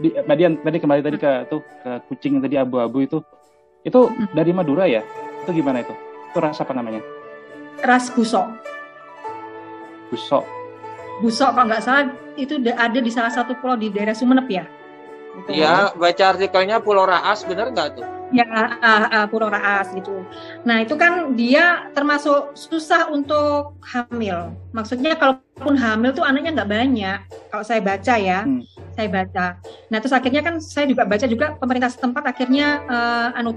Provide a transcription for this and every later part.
di, tadi tadi kembali tadi ke tuh ke kucing yang tadi abu-abu itu. Itu hmm. dari Madura ya? Itu gimana itu? Itu ras apa namanya? Ras busok. Busok. Busok kalau nggak salah itu ada di salah satu pulau di daerah Sumeneb ya? Iya, baca artikelnya Pulau Raas, benar nggak tuh? Ya, uh, uh, Pulau Raas gitu. Nah itu kan dia termasuk susah untuk hamil. Maksudnya kalaupun hamil tuh anaknya nggak banyak. Kalau saya baca ya, hmm. saya baca. Nah terus akhirnya kan saya juga baca juga pemerintah setempat akhirnya uh, anu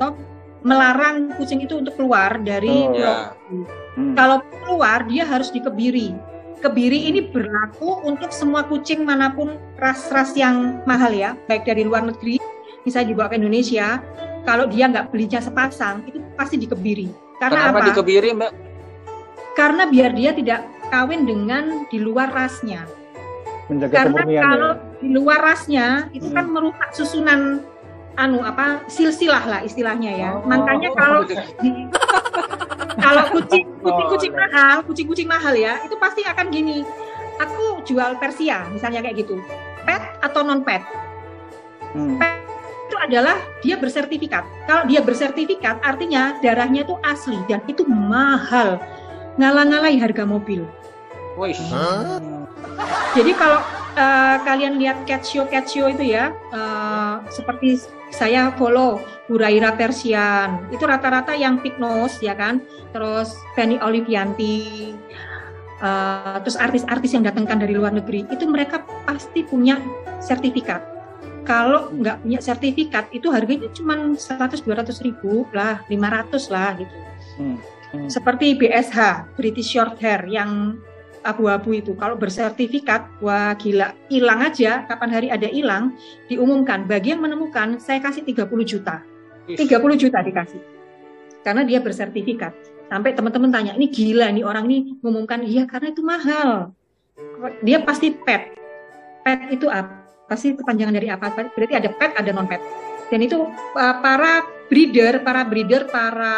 melarang kucing itu untuk keluar dari oh, ya. hmm. Kalau keluar dia harus dikebiri kebiri ini berlaku untuk semua kucing mana pun ras-ras yang mahal ya, baik dari luar negeri, misalnya dibawa ke Indonesia, kalau dia nggak belinya sepasang, itu pasti dikebiri. Karena Kenapa apa? dikebiri, Mbak? Karena biar dia tidak kawin dengan di luar rasnya. Menjaga Karena kalau ya. di luar rasnya itu kan hmm. kan merusak susunan anu apa silsilah lah istilahnya ya. Oh. Makanya kalau di kalau kucing kucing-kucing oh, iya. mahal, kucing-kucing mahal ya, itu pasti akan gini. Aku jual Persia, misalnya kayak gitu. Pet atau non pet? Hmm. Pet itu adalah dia bersertifikat. Kalau dia bersertifikat, artinya darahnya itu asli dan itu mahal. Ngalah-ngalahi harga mobil. Wih. Hmm. Jadi kalau uh, kalian lihat cat show cat show itu ya, uh, seperti saya follow Huraira Persian itu rata-rata yang Pignos ya kan terus Penny Olivianti uh, terus artis-artis yang datangkan dari luar negeri itu mereka pasti punya sertifikat kalau nggak punya sertifikat itu harganya cuma 100-200 ribu lah 500 lah gitu. Hmm. Hmm. seperti BSH British Short Hair yang abu-abu itu. Kalau bersertifikat wah gila. Hilang aja kapan hari ada hilang diumumkan. Bagi yang menemukan saya kasih 30 juta. 30 juta dikasih. Karena dia bersertifikat. Sampai teman-teman tanya ini gila nih orang ini mengumumkan. Iya karena itu mahal. Dia pasti pet. Pet itu apa pasti kepanjangan dari apa berarti ada pet ada non pet dan itu uh, para breeder para breeder para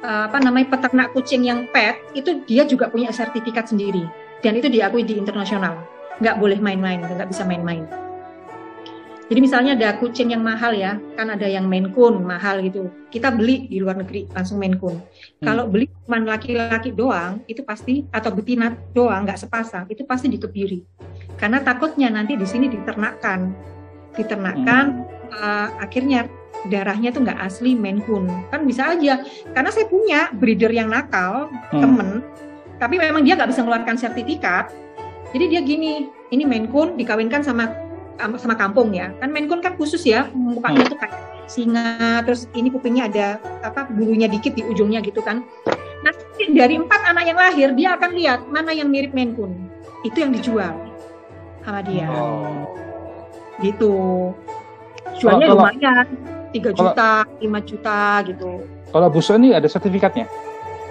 Eh, apa namanya peternak kucing yang pet itu dia juga punya sertifikat sendiri. Dan itu diakui di internasional. Nggak boleh main-main nggak bisa main-main. Jadi misalnya ada kucing yang mahal ya kan ada yang Maine Coon mahal gitu. Kita beli di luar negeri langsung Maine Coon hmm. kalau beli cuma laki-laki doang itu pasti atau betina doang nggak sepasang itu pasti dikebiri karena takutnya nanti di sini diternakkan diternakkan hmm. uh, akhirnya darahnya tuh nggak asli Maine Coon kan bisa aja. Karena saya punya breeder yang nakal hmm. temen tapi memang dia nggak bisa mengeluarkan sertifikat. Jadi dia gini ini Maine Coon dikawinkan sama sama kampung ya. Kan Maine Coon kan khusus ya mukanya hmm. tuh kayak singa terus ini kupingnya ada apa bulunya dikit di ujungnya gitu kan. Nah dari empat anak yang lahir dia akan lihat mana yang mirip Maine Coon itu yang dijual sama dia oh. gitu jualnya lumayan 3 juta, kalau, 5 juta gitu. Kalau Buso ini ada sertifikatnya?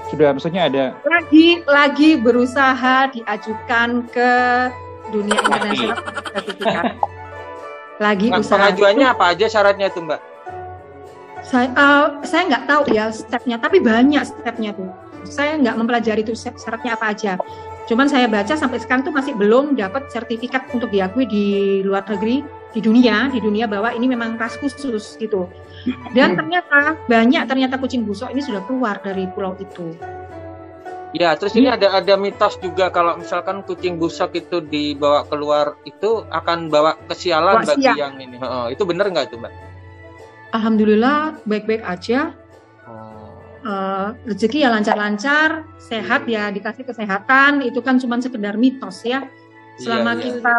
Sudah maksudnya ada lagi lagi berusaha diajukan ke dunia internasional sertifikat. Lagi nah, usaha. Pengajuannya apa aja syaratnya tuh, Mbak? Saya uh, saya nggak tahu ya stepnya, tapi banyak stepnya tuh. Saya nggak mempelajari itu syaratnya apa aja. Cuman saya baca sampai sekarang tuh masih belum dapat sertifikat untuk diakui di luar negeri di dunia di dunia bahwa ini memang ras khusus gitu. Dan ternyata banyak ternyata kucing busok ini sudah keluar dari pulau itu. Ya terus ini ada ada mitos juga kalau misalkan kucing busok itu dibawa keluar itu akan bawa kesialan bawa bagi yang ini. Oh, itu benar nggak tuh mbak? Alhamdulillah baik-baik aja Uh, rezeki ya lancar-lancar, sehat ya dikasih kesehatan, itu kan cuma sekedar mitos ya. Selama iya, iya. kita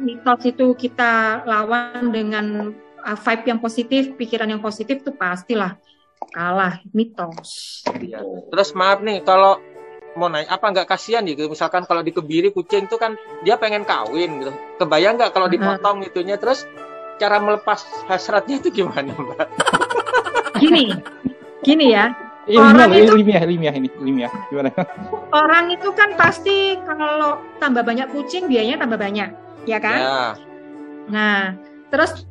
mitos itu kita lawan dengan uh, vibe yang positif, pikiran yang positif tuh pastilah kalah mitos. Iya. Terus maaf nih kalau mau nanya apa nggak kasihan gitu? Misalkan kalau dikebiri kucing tuh kan dia pengen kawin gitu. Kebayang nggak kalau dipotong itunya? Terus cara melepas hasratnya itu gimana mbak? Gini gini ya orang itu ilmiah ilmiah ini ilmiah gimana orang itu kan pasti kalau tambah banyak kucing biayanya tambah banyak ya kan ya. nah terus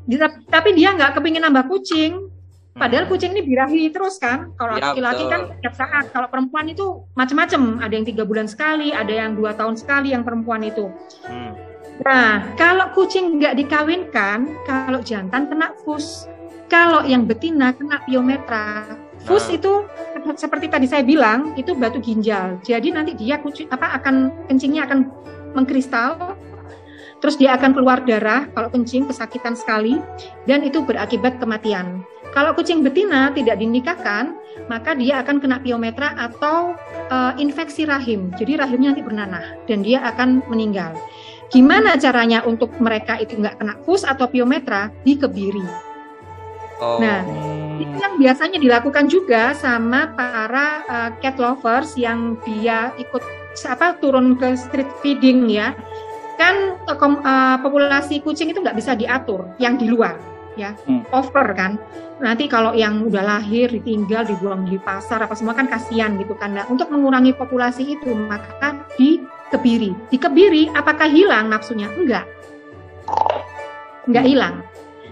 tapi dia nggak kepingin nambah kucing Padahal hmm. kucing ini birahi terus kan. Kalau ya, laki-laki kan setiap saat. Kalau perempuan itu macam-macam. Ada yang tiga bulan sekali, ada yang dua tahun sekali yang perempuan itu. Hmm. Nah, kalau kucing nggak dikawinkan, kalau jantan kena fus. Kalau yang betina kena piometra. Fus Nah. itu seperti tadi saya bilang, itu batu ginjal. Jadi nanti dia kucing apa akan kencingnya akan mengkristal. Terus dia akan keluar darah kalau kencing kesakitan sekali dan itu berakibat kematian. Kalau kucing betina tidak dinikahkan, maka dia akan kena piometra atau eh, infeksi rahim. Jadi rahimnya nanti bernanah dan dia akan meninggal. Gimana caranya untuk mereka itu nggak kena fus atau piometra? Dikebiri. Oh. Nah, itu yang biasanya dilakukan juga sama para uh, cat lovers yang dia ikut apa turun ke street feeding ya. Kan uh, kom- uh, populasi kucing itu nggak bisa diatur yang di luar ya. Hmm. Over kan. Nanti kalau yang udah lahir ditinggal dibuang di pasar apa semua kan kasihan gitu kan. Nah, untuk mengurangi populasi itu maka dikebiri. Dikebiri apakah hilang nafsunya? Enggak. Enggak hilang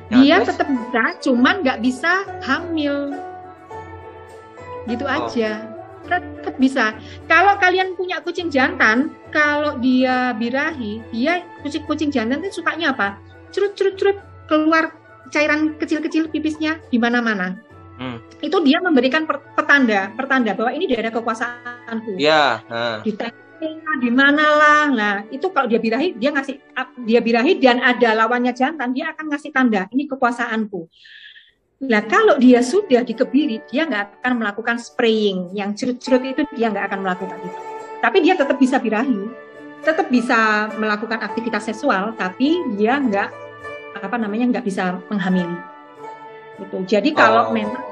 Nah, dia terus? tetap bisa, cuman nggak bisa hamil. Gitu Oh. aja. Tetap bisa. Kalau kalian punya kucing jantan, kalau dia birahi, dia kucing-kucing jantan itu sukanya apa? Curut-curut-curut keluar cairan kecil-kecil pipisnya di mana-mana. Hmm. Itu dia memberikan per- petanda, pertanda bahwa ini daerah kekuasaanku Ya, di telinga, di mana lah. Nah, itu kalau dia birahi, dia ngasih dia birahi dan ada lawannya jantan, dia akan ngasih tanda, ini kekuasaanku. Nah, kalau dia sudah dikebiri, dia nggak akan melakukan spraying. Yang cerut-cerut itu dia nggak akan melakukan itu. Tapi dia tetap bisa birahi, tetap bisa melakukan aktivitas seksual, tapi dia nggak apa namanya nggak bisa menghamili. Gitu. Jadi kalau Oh. memang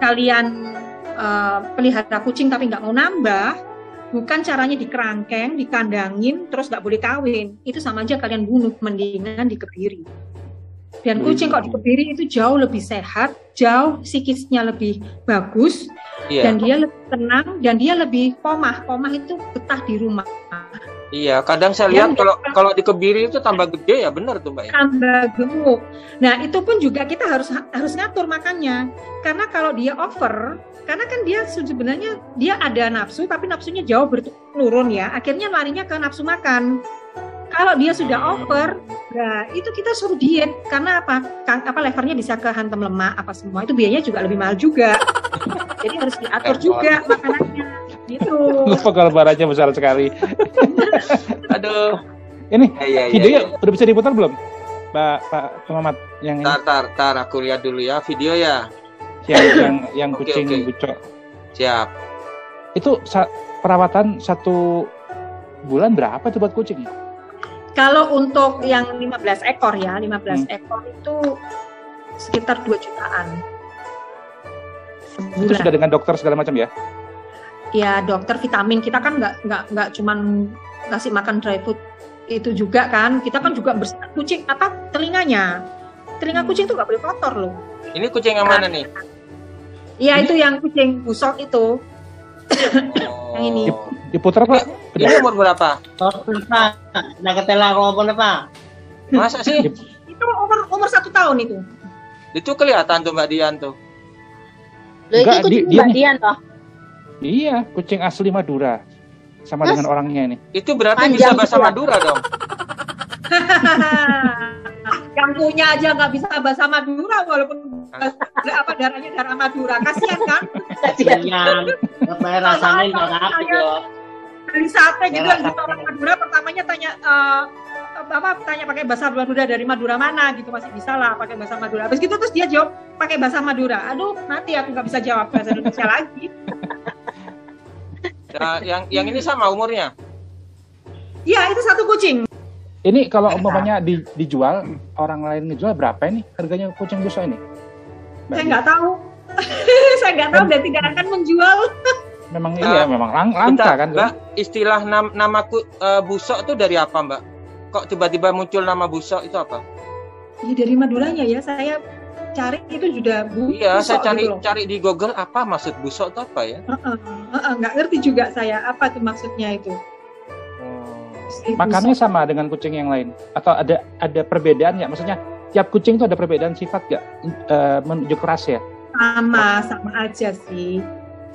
kalian eh, pelihara kucing tapi nggak mau nambah, bukan caranya dikerangkeng, dikandangin, terus nggak boleh kawin. Itu sama aja kalian bunuh, mendingan dikebiri. Dan kucing kok dikebiri itu jauh lebih sehat, jauh psikisnya lebih bagus, Iya. dan dia lebih tenang, dan dia lebih pomah. Pomah itu betah di rumah. Iya, kadang saya Yang lihat kalau kalau dikebiri itu tambah gede ya benar tuh Mbak. ya? tambah gemuk. Nah, itu pun juga kita harus harus ngatur makannya. Karena kalau dia over, karena kan dia sebenarnya dia ada nafsu tapi nafsunya jauh berturun ya. Akhirnya larinya ke nafsu makan. Kalau dia sudah over, nah itu kita suruh diet karena apa? Kan- apa levernya bisa ke hantam lemak apa semua. Itu biayanya juga lebih mahal juga. Jadi harus diatur juga makanannya. Gitu. Lupa kalau baranya besar sekali. Aduh. Ini Ya, ya, ya, videonya ya. udah bisa diputar belum? Pak Pak Pengamat yang ini, Tar, tar, tar, aku lihat dulu ya video ya. yang yang yang kucing oke. bucok. Siap. Itu sa- perawatan satu bulan berapa tuh buat kucing? Kalau untuk yang 15 ekor ya, 15 Hmm. ekor itu sekitar 2 jutaan. Itu Sebulan. sudah dengan dokter segala macam ya? Ya dokter vitamin kita kan nggak nggak nggak cuman kasih makan dry food itu juga kan, kita kan juga bersihkan kucing apa telinganya. Telinga kucing tuh nggak boleh kotor loh. Ini kucing yang mana nih? Iya itu yang kucing busok itu. Yang ini. Oh. Diputar Pak? Ini umur berapa? Total pa, nakatala ko po na pa. Masa sih? Itu umur umur satu tahun itu. Itu kelihatan tuh Mbak Dian tuh. Loh, Enggak, itu kucing di- Mbak. Dian toh? Iya, kucing asli Madura. Sama Mas- dengan orangnya ini. Itu berarti Panjang bisa bahasa? Madura dong. yang punya aja nggak bisa bahasa Madura walaupun apa darahnya darah Madura. Kasihan kan? Yan, kapay rasanya kakapit ko. Beli sate gitu Ya, gitu orang Madura pertamanya tanya eh, apa tanya pakai bahasa Madura dari Madura mana gitu masih bisa lah pakai bahasa Madura. Habis gitu terus dia jawab pakai bahasa Madura. Aduh mati aku nggak bisa jawab bahasa Indonesia lagi. Nah, yang yang ini sama umurnya. Iya itu satu kucing. Ini kalau umpamanya di, dijual, orang lain ngejual berapa ini harganya kucing busok ini? Mbak Saya nggak tahu. saya nggak tahu dan tidak akan menjual. Memang Ah, iya, memang lang langka Bentar, kan? Mbak, istilah nam nama ku, eh, busok itu dari apa, Mbak? Kok tiba-tiba muncul nama busok itu apa? Ya dari Maduranya ya saya cari itu sudah bu. Iya, saya busok cari gitu cari di Google apa maksud busok itu apa ya? Heeh, heeh, nggak ngerti juga saya apa tuh maksudnya itu. Makannya sama dengan kucing yang lain? Atau ada ada perbedaan nggak? Maksudnya tiap kucing itu ada perbedaan sifat nggak? Eh, menuju ras ya? sama sama aja sih.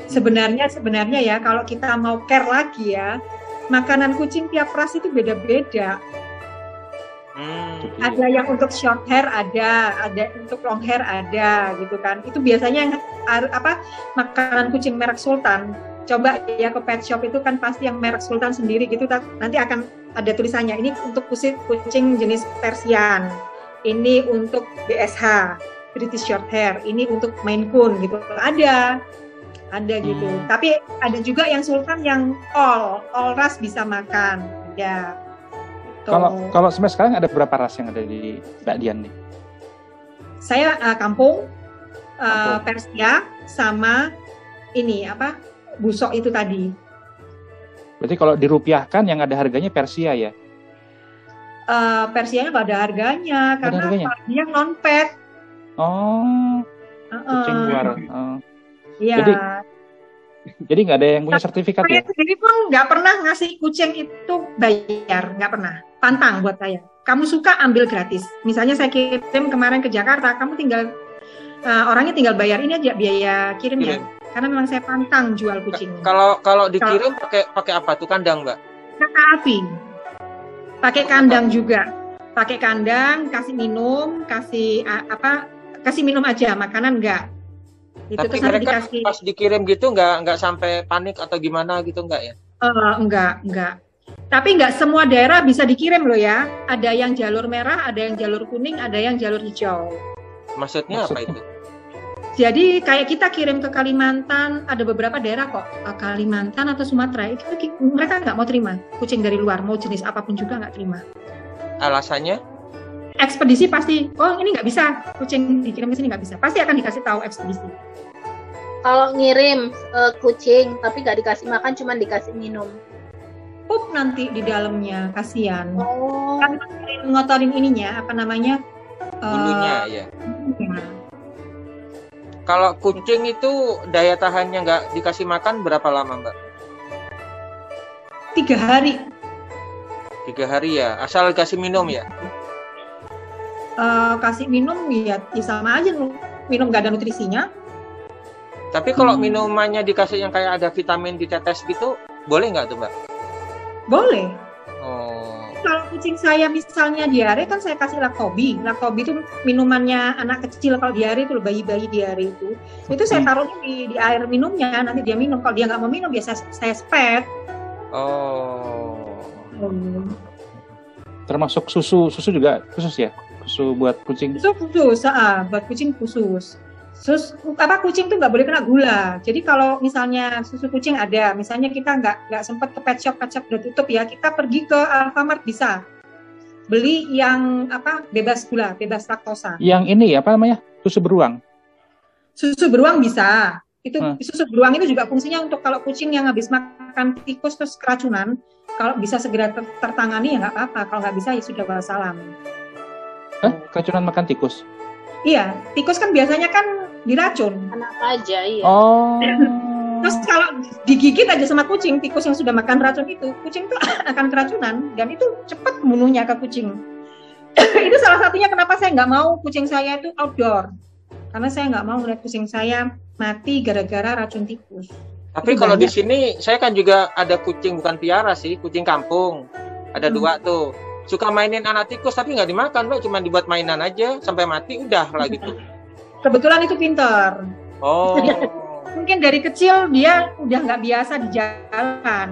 Sebenarnya sebenarnya ya kalau kita mau care lagi ya, makanan kucing tiap ras itu beda-beda. Hmm. Ada yang untuk short hair ada, ada untuk long hair ada gitu kan. Itu biasanya yang apa makanan kucing merek Sultan. Coba ya ke pet shop itu kan pasti yang merek Sultan sendiri gitu nanti akan ada tulisannya ini untuk kucing kucing jenis Persian. Ini untuk BSH, British Short Hair. Ini untuk Maine Coon gitu. Ada. Ada gitu. Hmm. Tapi ada juga yang Sultan yang all, all ras bisa makan. Ada. Gitu. kalau kalau sampai sekarang ada berapa ras yang ada di Mbak Dian nih? saya uh, kampung, uh, Kampung. Persia sama ini apa busok itu tadi. Berarti kalau dirupiahkan yang ada harganya Persia ya? Uh, Persianya nggak ada harganya ada karena harganya? dia non pet. Oh, kucing luar. Iya. Jadi- Jadi nggak ada yang punya sertifikat saya ya? sendiri pun nggak pernah ngasih kucing itu bayar, nggak pernah. Pantang buat saya. Kamu suka ambil gratis. Misalnya saya kirim kemarin ke Jakarta, kamu tinggal uh, orangnya tinggal bayar ini aja biaya kirimnya. Kirim. Karena memang saya pantang jual kucing. Kalau kalau dikirim pakai pakai apa tuh kandang, Mbak? kereta api pakai kandang juga pakai kandang kasih minum kasih apa kasih minum aja makanan enggak itu Tapi mereka dikasih pas dikirim gitu nggak nggak sampai panik atau gimana gitu nggak ya? Eh, enggak enggak tapi enggak semua daerah bisa dikirim loh ya ada yang jalur merah ada yang jalur kuning ada yang jalur hijau Maksudnya apa Maksudnya? itu? Jadi kayak kita kirim ke Kalimantan ada beberapa daerah kok eh, Kalimantan atau Sumatera itu mereka nggak mau terima kucing dari luar mau jenis apa pun juga nggak terima Alasannya? ekspedisi pasti oh ini nggak bisa kucing dikirim ke sini nggak bisa pasti akan dikasih tahu ekspedisi Kalau ngirim eh, kucing tapi nggak dikasih makan, cuma dikasih minum. pup nanti di dalamnya kasihan Oh, kan ngotorin ininya apa namanya eh, Bulunya ya. bulunya. Kalau kucing itu daya tahannya nggak dikasih makan berapa lama, Mbak? tiga hari Tiga hari ya. Asal kasih minum ya. eh, kasih minum ya, ya sama aja minum gak ada nutrisinya Tapi kalau Hmm. minumannya dikasih yang kayak ada vitamin ditetes gitu, boleh nggak tuh, Mbak? boleh. Kalau kucing saya misalnya diare kan saya kasih laktobi laktobi itu minumannya anak kecil kalau diare itu loh, bayi-bayi diare itu itu saya Hmm. taruh di, di air minumnya nanti dia minum kalau dia nggak mau minum biasa saya spet Oh. Termasuk susu, susu juga khusus ya? Susu buat kucing. Itu khusus, ah, buat kucing khusus. Terus apa kucing tuh nggak boleh kena gula. Jadi kalau misalnya susu kucing ada, misalnya kita nggak nggak sempat ke pet shop, pet shop udah tutup ya, kita pergi ke Alfamart bisa beli yang apa bebas gula, bebas laktosa. Yang ini apa namanya? Susu beruang. Susu beruang bisa. Itu Hmm. susu beruang itu juga fungsinya untuk kalau kucing yang habis makan tikus terus keracunan, kalau bisa segera ter- tertangani ya nggak apa-apa. Kalau nggak bisa ya sudah wassalam. Hah? Keracunan makan tikus? Iya, tikus kan biasanya kan diracun. anak aja iya. Oh. Terus kalau digigit aja sama kucing, tikus yang sudah makan racun itu, kucing itu akan keracunan dan itu cepat membunuhnya ke kucing. itu salah satunya kenapa saya nggak mau kucing saya itu outdoor. Karena saya nggak mau melihat kucing saya mati gara-gara racun tikus. Tapi Itu kalau di banyak. sini saya kan juga ada kucing bukan piara sih, kucing kampung. Ada Hmm. dua tuh. Suka mainin anak tikus tapi nggak dimakan, Mbak. Cuma dibuat mainan aja sampai mati udah lah gitu. Kebetulan itu pinter. Oh. Mungkin dari kecil dia udah nggak biasa di jalan.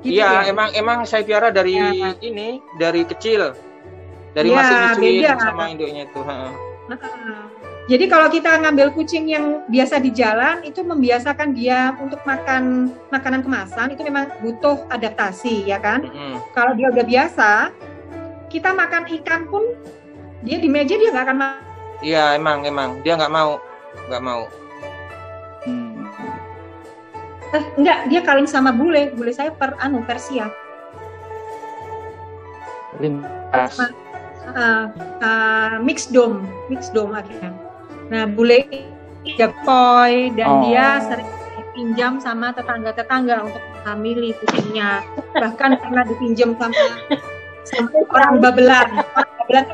Gitu Iya, ya. emang emang saya piara dari Ya. ini, dari kecil. Dari Ya, masih beda. sama induknya tuh. heeh. Heeh. Jadi kalau kita ngambil kucing yang biasa di jalan itu membiasakan dia untuk makan makanan kemasan itu memang butuh adaptasi ya kan. Mm-mm. Kalau dia udah biasa, kita makan ikan pun dia di meja dia nggak akan makan. Iya, emang emang dia nggak mau, nggak mau. Hmm. Eh, enggak, dia kawin sama bule. Bule saya per anu Persia. Lintas. Uh, uh, mixed dome, mixed dome akhirnya. Nah, bule dia poi dan Oh. dia sering pinjam sama tetangga-tetangga untuk menghamili kucingnya. Bahkan pernah dipinjam sama sampai orang babelan. Orang babelan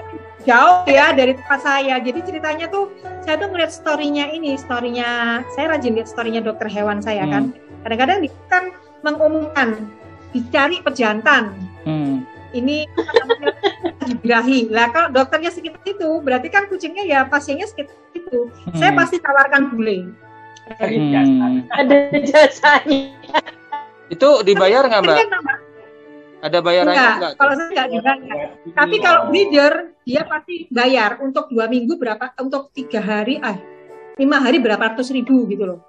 jauh ya dari tempat saya. Jadi ceritanya tuh saya tuh ngeliat story-nya ini, story-nya saya rajin lihat story-nya dokter hewan saya kan. Kadang-kadang dia kan mengumumkan dicari pejantan Hmm. ini dibirahi. Lah kalau dokternya seperti itu, berarti kan kucingnya ya pasiennya seperti itu. Saya Hmm. pasti tawarkan bule. Hmm. Ada jasanya. Itu dibayar nggak mbak? Kan Ada bayarannya Enggak, nggak? kalau saya nggak dibayar. Tapi kalau breeder dia pasti bayar untuk dua minggu berapa, untuk tiga hari, ah lima hari berapa ratus ribu gitu loh.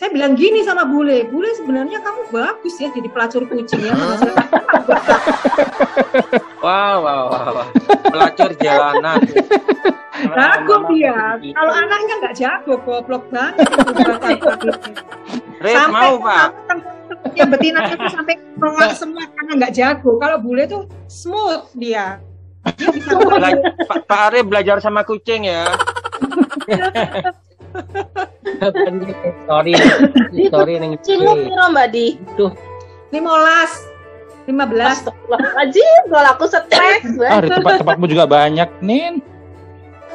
Saya bilang gini sama bule, bule sebenarnya kamu bagus ya jadi pelacur kucing ya. Wow, wow, wow. Pelacur jalanan. Jago dia. Kalau anaknya nggak jago, goblok banget. itu bapak-bapak. Red mau pak. sampai yang betina itu sampai keluar semua karena nggak jago. Kalau bule tuh smooth dia. Pak, Pak Arif belajar sama kucing ya. Sorry, sorry neng. Cingmu piro Mbak Di? 15 15 Astagfirullahaladzim, kalau aku stres Ah, di tempat-tempatmu juga banyak, Nin.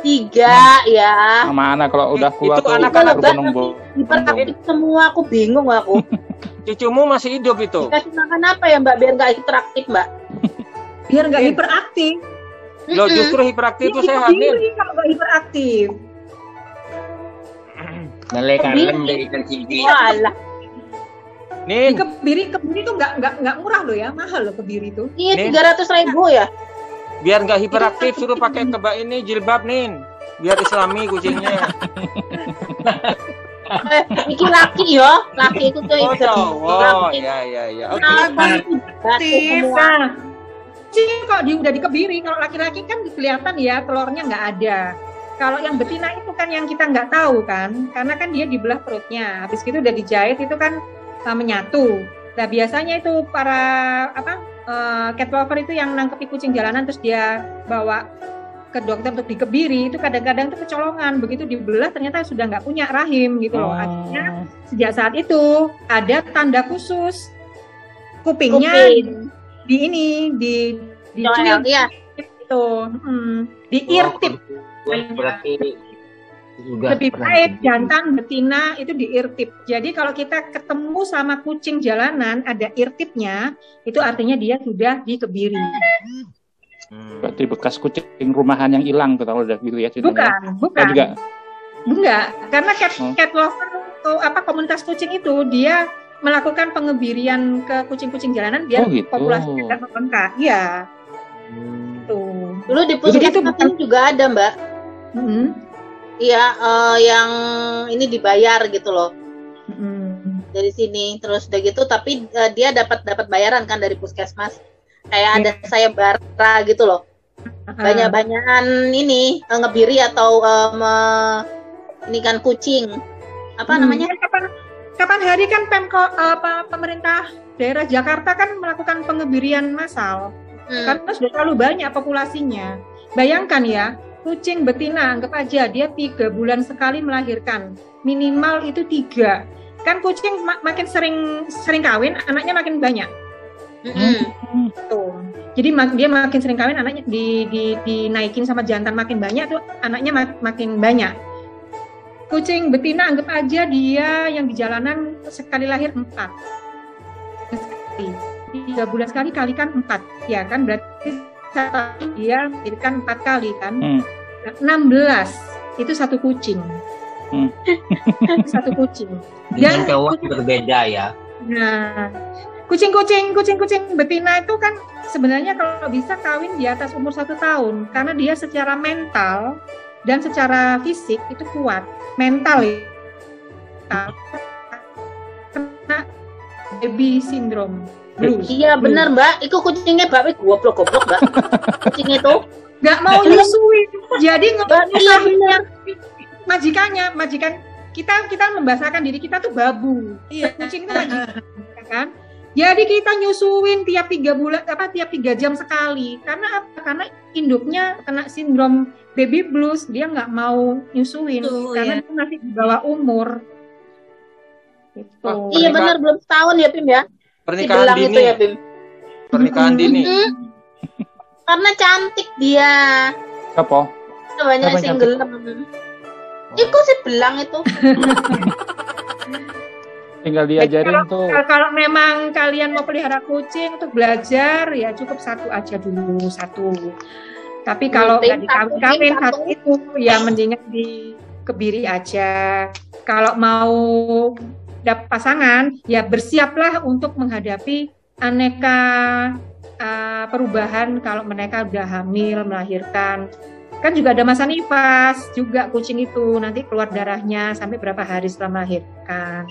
Tiga ya. Mana kalau udah Itu keluar tuh anak-anak berbondong-bondong. Hiperaktif semua, aku bingung aku. Cucumu masih hidup itu. Kasih makan apa ya Mbak biar nggak hiperaktif Mbak? biar nggak hiperaktif. Loh justru hiperaktif itu Dia sehat nih. kalau nggak hiperaktif. Nalai kalem dari cibi. Walah, Nin, Kebiri kebiri tuh nggak nggak nggak murah loh ya, mahal loh kebiri tuh. iya Nih. tiga ratus ribu ya. biar nggak hiperaktif suruh pakai keba ini jilbab Nin. Biar islami kucingnya. Eh, iki laki yo, laki itu tuh Oh, itu. cowok. Ya, ya, ya. Oke. Semua? Nah, kucing kok di, udah dikebiri, kalau laki-laki kan kelihatan ya telurnya nggak ada. Kalau yang betina itu kan yang kita nggak tahu kan, karena kan dia dibelah perutnya. Habis itu udah dijahit itu kan uh, menyatu. Nah biasanya itu para apa uh, cat lover itu yang nangkepi kucing jalanan terus dia bawa ke dokter untuk dikebiri itu kadang-kadang itu kecolongan begitu dibelah ternyata sudah nggak punya rahim gitu loh. Artinya sejak saat itu ada tanda khusus kupingnya Kuping. Di ini di di Joel, iya. itu hmm, di ear tip Berarti sudah lebih pernah baik jantan betina itu di ear tip jadi kalau kita ketemu sama kucing jalanan ada ear tipnya itu artinya dia sudah dikebiri Hmm. Berarti bekas kucing rumahan yang hilang tuh kalau udah gitu ya ceritanya. bukan Oh, bukan juga. enggak karena cat Oh. cat lover atau apa komunitas kucing itu dia melakukan pengebirian ke kucing-kucing jalanan biar Oh, gitu. populasinya tidak membengkak iya Hmm. Dulu di Jadi itu puskesmas ini juga ada Mbak. Mm-mm. Iya, eh, yang ini dibayar gitu loh Mm-mm. dari sini. Terus udah gitu, tapi eh, dia dapat dapat bayaran kan dari puskesmas. Kayak ada sayembara gitu loh. Banyak-banyakan ini eh, ngebiri atau me- ini kan kucing. Apa Hmm, namanya? Kapan hari kan Pemko apa pemerintah daerah Jakarta kan melakukan pengebirian massal Hmm. karena sudah terlalu banyak populasinya. Bayangkan ya, kucing betina anggap aja dia tiga bulan sekali melahirkan, minimal itu tiga. Kan kucing ma- makin sering sering kawin, anaknya makin banyak. Mm-mm. Tuh. Jadi mak- dia makin sering kawin, anaknya di, di, dinaikin sama jantan makin banyak tuh anaknya mak- makin banyak. Kucing betina anggap aja dia yang di jalanan sekali lahir empat. Sekali. Tiga bulan sekali kalikan empat, ya kan? Berarti satu dia melahirkan empat kali kan? Hmm. 16 itu satu kucing. Hmm. satu kucing. Dan- cowok berbeda ya. Nah, kucing-kucing kucing-kucing betina itu kan sebenarnya kalau bisa kawin di atas umur satu tahun karena dia secara mental dan secara fisik itu kuat. Mental ya. Kena baby syndrome. Blues. Iya benar Mbak, itu kucingnya Mbak goblok goblok Mbak. Kucing itu. Nggak mau nyusuin. Jadi Iya benar. majikannya, majikan kita kita membahasakan diri kita tuh babu. Iya. Kucing itu majikan, kan? Jadi kita nyusuin tiap tiga bulan apa tiap tiga jam sekali. Karena apa? Karena induknya kena sindrom baby blues, dia nggak mau nyusuin Tuh, karena ya. dia masih di bawah umur. Gitu. Oh, Iya benar belum setahun ya Pim ya. Si Pernikahan belang dini. itu ya Pim. Pernikahan dini. Mm-mm. Karena cantik dia. Apa? Banyak single. Iku si belang itu. tinggal Jadi diajarin kalau, tuh kalau memang kalian mau pelihara kucing untuk belajar ya cukup satu aja dulu satu. Tapi kalau nggak dikawin-kawin kucing, satu itu ya mendingan dikebiri aja. Kalau mau dapat pasangan ya bersiaplah untuk menghadapi aneka uh, perubahan kalau mereka udah hamil melahirkan. Kan juga ada masa nifas juga kucing itu nanti keluar darahnya sampai berapa hari setelah melahirkan.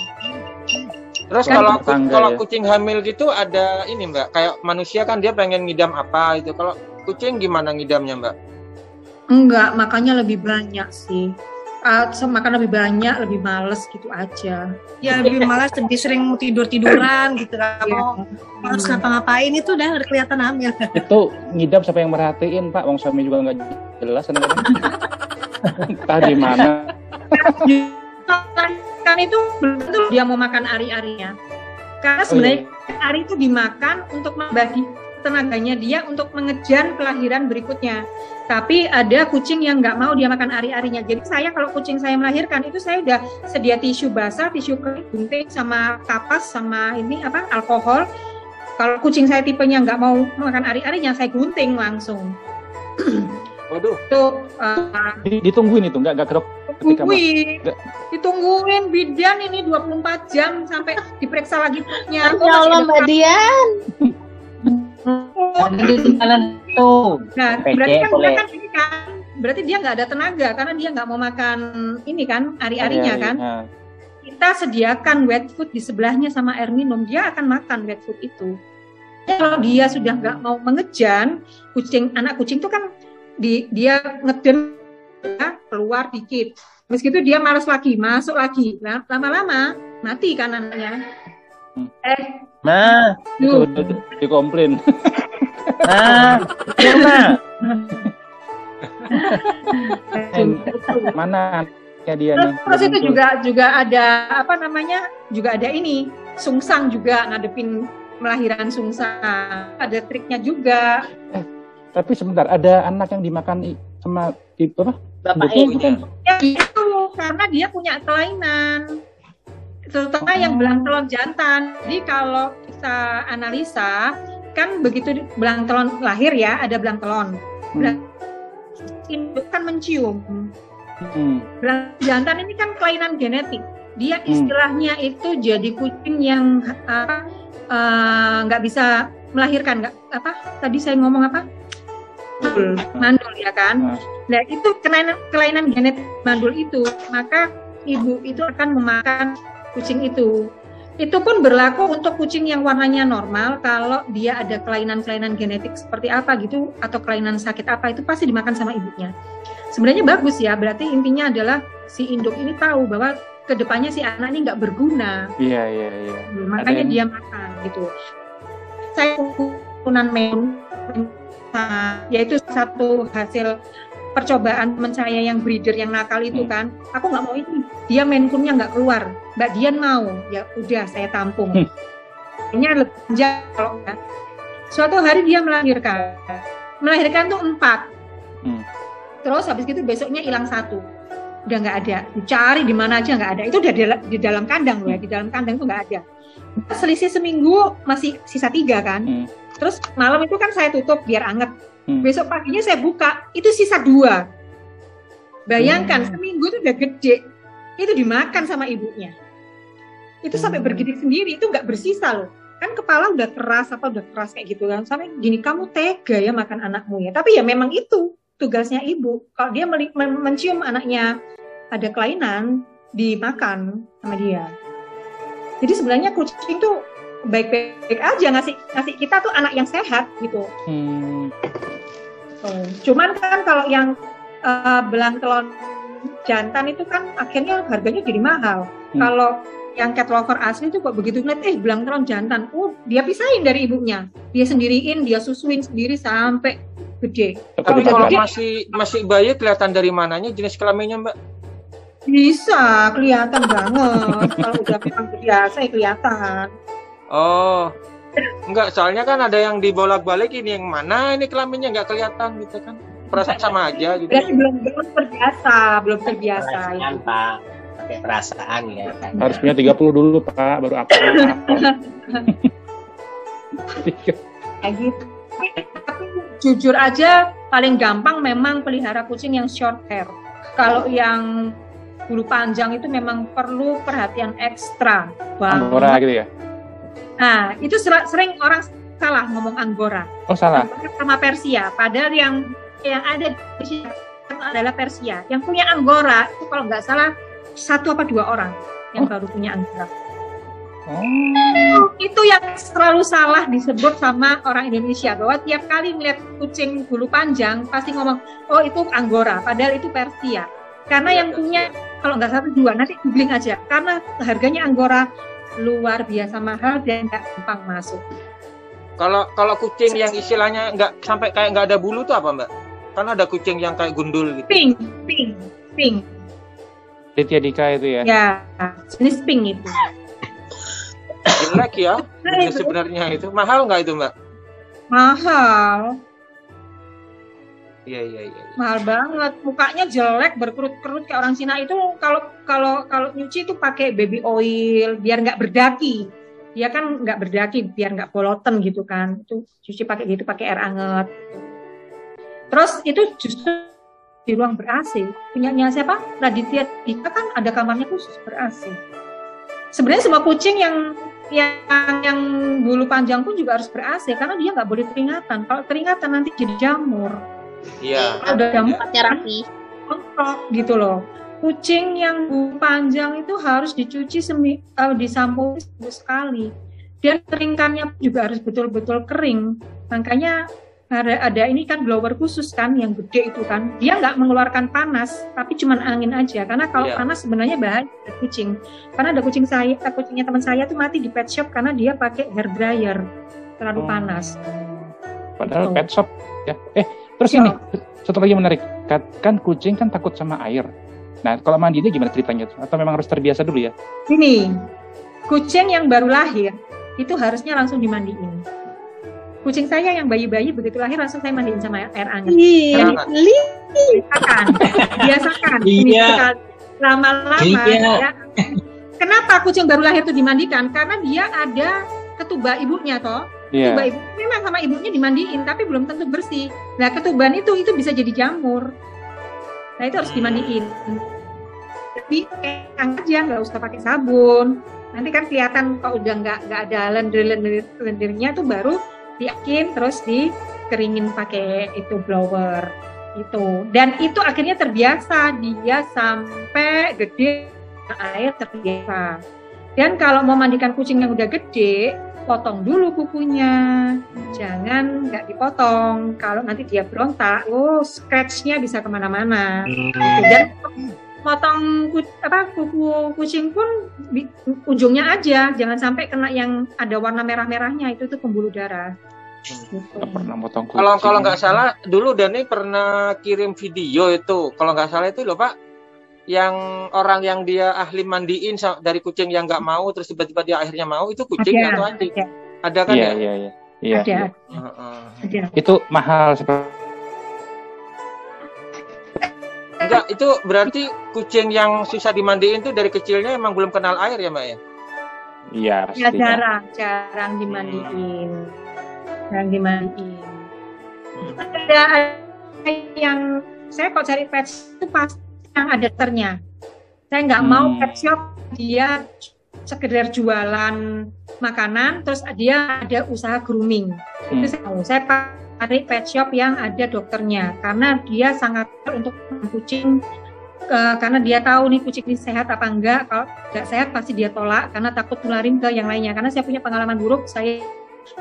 Terus Kan kalau kalau ya. kucing hamil gitu ada ini mbak, kayak manusia kan dia pengen ngidam apa itu. Kalau kucing gimana ngidamnya mbak? Enggak, makanya lebih banyak sih. Se- makan lebih banyak, lebih males gitu aja. ya lebih malas lebih sering mau tidur tiduran gitu Iya. mau harus ngapa-ngapain itu udah kelihatan hamil itu ngidam siapa yang merhatiin pak wong suami juga nggak jelas kadang-kadang entah di mana Kan itu belum dia mau makan ari-arinya. Karena sebenarnya ari itu dimakan untuk membagi tenaganya dia untuk mengejar kelahiran berikutnya. Tapi ada kucing yang nggak mau dia makan ari-arinya. Jadi saya kalau kucing saya melahirkan itu saya udah sedia tisu basah, tisu kering, gunting sama kapas sama ini apa alkohol. Kalau kucing saya tipenya nggak mau makan ari-arinya, saya gunting langsung. Waduh, Itu eh, Di- ditungguin itu nggak nggak kerok ditungguin, ditungguin bidan ini 24 jam sampai diperiksa lagi perutnya. Ya Allah Mbak Dian. Tuh. Nah, berarti kan dia boleh. kan ini kan berarti dia nggak ada tenaga karena dia nggak mau makan ini kan ari-arinya kan. Kita sediakan wet food di sebelahnya sama air minum, dia akan makan wet food itu. Kalau dia sudah nggak mau mengejan, kucing anak kucing itu kan di, dia ngeden ya, keluar dikit. Meski itu dia males lagi, masuk lagi. Nah, lama-lama mati kan anaknya. Hmm. Eh, Nah, itu dikomplain nah, iya, Mak. mana anaknya dia nih Terus itu juga juga ada apa namanya? Juga ada ini sungsang juga ngadepin melahiran sungsang. Ada triknya juga. tapi sebentar ada anak yang dimakan sama ibu apa Bapak? Ya itu karena dia punya kelainan. Terutama yang belang telon jantan. Jadi kalau kita analisa kan begitu belang telon lahir ya ada belang telon. Belang induk kan mencium. Hmm. Belang jantan ini kan kelainan genetik. Dia Hmm. istilahnya itu jadi kucing yang apa eh, nggak bisa melahirkan nggak apa tadi saya ngomong apa mandul, mandul ya kan. Nah. Nah itu kelainan kelainan genetik mandul itu maka ibu itu akan memakan kucing itu. Itu pun berlaku untuk kucing yang warnanya normal kalau dia ada kelainan-kelainan genetik seperti apa gitu atau kelainan sakit apa itu pasti dimakan sama ibunya sebenarnya bagus ya. Berarti intinya adalah si induk ini tahu bahwa ke depannya si anak ini nggak berguna, iya iya iya makanya yang- dia makan gitu. Saya turunan men, yaitu satu hasil percobaan teman saya yang breeder yang nakal itu Hmm. kan. Aku nggak mau ini. Dia main kunnya nggak keluar. Mbak Dian mau, ya udah saya tampung. Hmm. Ini lebih panjang kalau enggak. Suatu hari dia melahirkan. Melahirkan tuh empat. Hmm. Terus habis itu besoknya hilang satu. Udah nggak ada. Dicari di mana aja nggak ada. Itu udah di, di dalam kandang loh ya. Di dalam kandang tuh nggak ada. Selisih seminggu masih sisa tiga kan. Hmm. Terus malam itu kan saya tutup biar anget. Hmm. Besok paginya saya buka, itu sisa dua. Bayangkan Hmm. seminggu itu udah gede. Itu dimakan sama ibunya. Itu sampai Hmm. berdiri sendiri, itu nggak bersisa loh. Kan kepala udah keras apa udah keras kayak gitu kan. Sampai gini kamu tega ya makan anakmu ya. Tapi ya memang itu tugasnya ibu. Kalau dia mencium anaknya ada kelainan, dimakan sama dia. Jadi sebenarnya kucing tuh baik-baik aja ngasih ngasih kita tuh anak yang sehat gitu. Hmm. Oh, Cuman kan kalau yang eh, belang telon jantan itu kan akhirnya harganya jadi mahal. Hmm. Kalau yang cat lover asli itu kok begitu ngeliat, eh belang telon jantan, oh dia pisahin dari ibunya, dia sendiriin, dia susuin sendiri sampai gede. Tapi kalau gede- masih masih bayi kelihatan dari mananya jenis kelaminnya mbak? Bisa kelihatan banget. kalau udah memang biasa ya kelihatan. Oh, enggak. Soalnya kan ada yang dibolak-balik ini yang mana ini kelaminnya nggak kelihatan gitu kan? Perasaan sama aja gitu. Berarti belum belum terbiasa, belum terbiasa. Perasaan, Pak. pakai perasaan ya kan. Harus punya 30 dulu, Pak, baru apa? kayak gitu. Tapi jujur aja paling gampang memang pelihara kucing yang short hair. Kalau yang bulu panjang itu memang perlu perhatian ekstra. banget. Anggora gitu ya. Nah, itu ser- sering orang salah ngomong Anggora. Oh, salah. Anggora sama Persia. Padahal yang yang ada di sini adalah Persia. Yang punya Anggora itu kalau nggak salah satu apa dua orang yang baru punya Anggora. Oh. Itu yang selalu salah disebut sama orang Indonesia bahwa tiap kali melihat kucing bulu panjang pasti ngomong oh itu Anggora, padahal itu Persia. Karena yang punya kalau nggak satu dua nanti googling aja. Karena harganya Anggora luar biasa mahal dan nggak gampang masuk. Kalau kalau kucing yang istilahnya nggak sampai kayak nggak ada bulu tuh apa mbak? Kan ada kucing yang kayak gundul gitu. Pink, pink, pink. Ditya Dika itu ya. Ya, jenis pink itu. Jelek ya itu sebenarnya itu mahal nggak itu mbak? Mahal, Iya iya iya. mahal banget. Mukanya jelek, berkerut-kerut kayak orang Cina itu kalau kalau kalau nyuci itu pakai baby oil biar nggak berdaki. Dia kan nggak berdaki biar nggak boloten gitu kan. Itu cuci pakai gitu pakai air anget. Terus itu justru di ruang ber AC. Punyanya siapa? Raditya Dika kan ada kamarnya khusus ber AC. Sebenarnya semua kucing yang yang yang bulu panjang pun juga harus ber AC karena dia nggak boleh teringatan. Kalau teringatan nanti jadi jamur. Iya. Udah Tempatnya rapi. kontrol gitu loh. Kucing yang bulu panjang itu harus dicuci semi, eh, disampo seminggu sekali. Dan keringkannya juga harus betul-betul kering. Makanya ada, ada ini kan blower khusus kan yang gede itu kan. Dia nggak mengeluarkan panas, tapi cuman angin aja. Karena kalau Iya. panas sebenarnya bahaya buat kucing. Karena ada kucing saya, eh, kucingnya teman saya tuh mati di pet shop karena dia pakai hair dryer terlalu Oh. panas. Padahal Gitu. pet shop ya. Eh, terus ini satu lagi menarik. Kan- Kan kucing kan takut sama air. Nah, kalau mandinya gimana ceritanya? Atau memang harus terbiasa dulu ya? Ini kucing yang baru lahir itu harusnya langsung dimandiin. Kucing saya yang bayi-bayi begitu lahir langsung saya mandiin sama air hangat. Iya. Biasakan, biasakan. Ini Iya. Lama-lama Iya. ya. Kenapa kucing baru lahir itu dimandikan? Karena dia ada ketuba ibunya toh. Iya. Ketuba ibu memang sama ibunya dimandiin tapi belum tentu bersih. Nah ketuban itu itu bisa jadi jamur. Nah itu harus dimandiin. Tapi kayak aja nggak usah pakai sabun. Nanti kan kelihatan kalau udah nggak nggak ada lendir-lendir lendirnya tuh baru diakin terus dikeringin pakai itu blower itu dan itu akhirnya terbiasa dia sampai gede air terbiasa dan kalau mau mandikan kucing yang udah gede potong dulu kukunya jangan nggak dipotong kalau nanti dia berontak oh scratchnya bisa ke mana-mana Gitu. dan potong apa kuku kucing pun di- ujungnya aja jangan sampai kena yang ada warna merah-merahnya itu tuh pembuluh darah gitu. Motong kucing. Kalau kalau nggak salah dulu Dani pernah kirim video itu. Kalau nggak salah itu loh Pak, yang orang yang dia ahli mandiin dari kucing yang nggak mau terus tiba-tiba dia akhirnya mau itu kucing ada, atau anjing? ada, Ada kan Iya, ya? iya, iya. Iya. ada, iya. Heeh. ada. Itu mahal seperti Enggak, itu berarti kucing yang susah dimandiin tuh dari kecilnya emang belum kenal air ya Mbak ya? Iya, Ya jarang, jarang dimandiin, jarang dimandiin. Ada, ada yang saya kalau cari pet shop itu pasti yang ada ternya. Saya nggak mau Hmm. pet shop dia sekedar jualan makanan, terus dia ada usaha grooming. Itu Hmm. saya mau. Saya cari pet shop yang ada dokternya, karena dia sangat untuk kucing eh, karena dia tahu nih kucing ini sehat apa enggak kalau nggak sehat pasti dia tolak karena takut nularin ke yang lainnya karena saya punya pengalaman buruk saya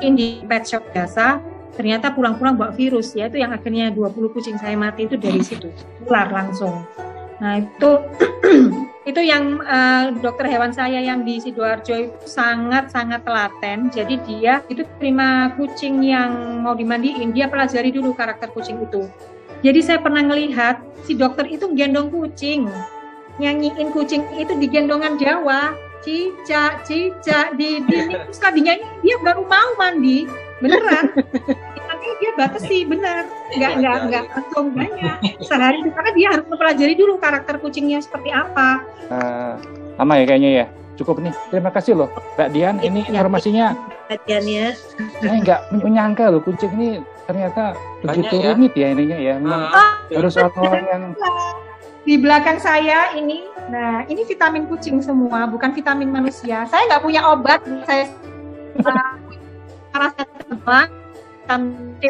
in di pet shop biasa ternyata pulang-pulang bawa virus ya itu yang akhirnya 20 kucing saya mati itu dari situ tular langsung nah itu itu yang eh, dokter hewan saya yang di sidoarjo sangat sangat telaten. Jadi dia itu terima kucing yang mau dimandiin dia pelajari dulu karakter kucing itu. Jadi saya pernah ngelihat si dokter itu gendong kucing, nyanyiin kucing itu di gendongan Jawa, cicak, cicak, di di terus tadinya dia baru mau mandi, beneran. Tapi dia batasi benar, nggak nggak nggak langsung banyak sehari itu karena dia harus mempelajari dulu karakter kucingnya seperti apa. Eh, Sama ya kayaknya ya. Cukup nih. Terima kasih loh, Mbak Dian. Ini Iya. informasinya Latihannya. saya nggak menyangka loh kucing ini ternyata begitu ya. rumit ya ininya ya. Memang Ah, harus orang yang Di belakang saya ini, nah ini vitamin kucing semua, bukan vitamin manusia. Saya nggak punya obat, saya paracetamol, vitamin D,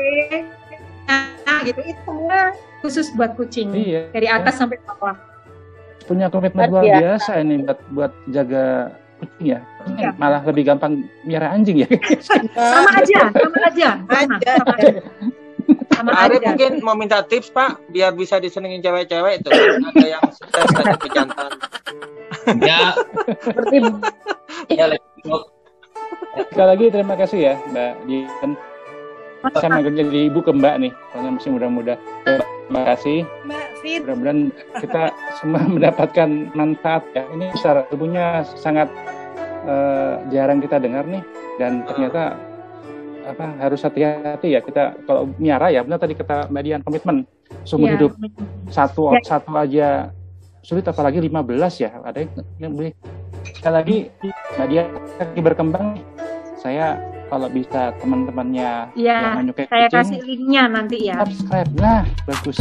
nah, gitu itu semua khusus buat kucing iya dari atas sampai bawah. punya komitmen Luar biasa. biasa ini buat buat jaga kucing ya. Iya. malah lebih gampang miara anjing ya. Sama aja, sama aja, sama, Aja. sama aja. Sama mungkin mau minta tips Pak biar bisa disenengin cewek-cewek itu ada yang sukses ada pejantan. Ya, Seperti ya Sekali lagi terima kasih ya Mbak Dian. Saya manggil jadi ibu ke Mbak nih, soalnya masih muda-muda. Terima kasih. Mbak Fit. Mudah-mudahan kita semua mendapatkan manfaat ya. Ini secara tubuhnya sangat eh, jarang kita dengar nih dan ternyata apa harus hati-hati ya kita kalau miara ya benar tadi kata Mbak Dian komitmen seumur Iya. hidup satu Ya. satu aja sulit apalagi 15 ya ada yang lebih sekali lagi Mbak Dian lagi berkembang saya kalau bisa teman-temannya ya, yang menyukai saya kucing, kasih linknya nanti ya. subscribe. Nah bagus.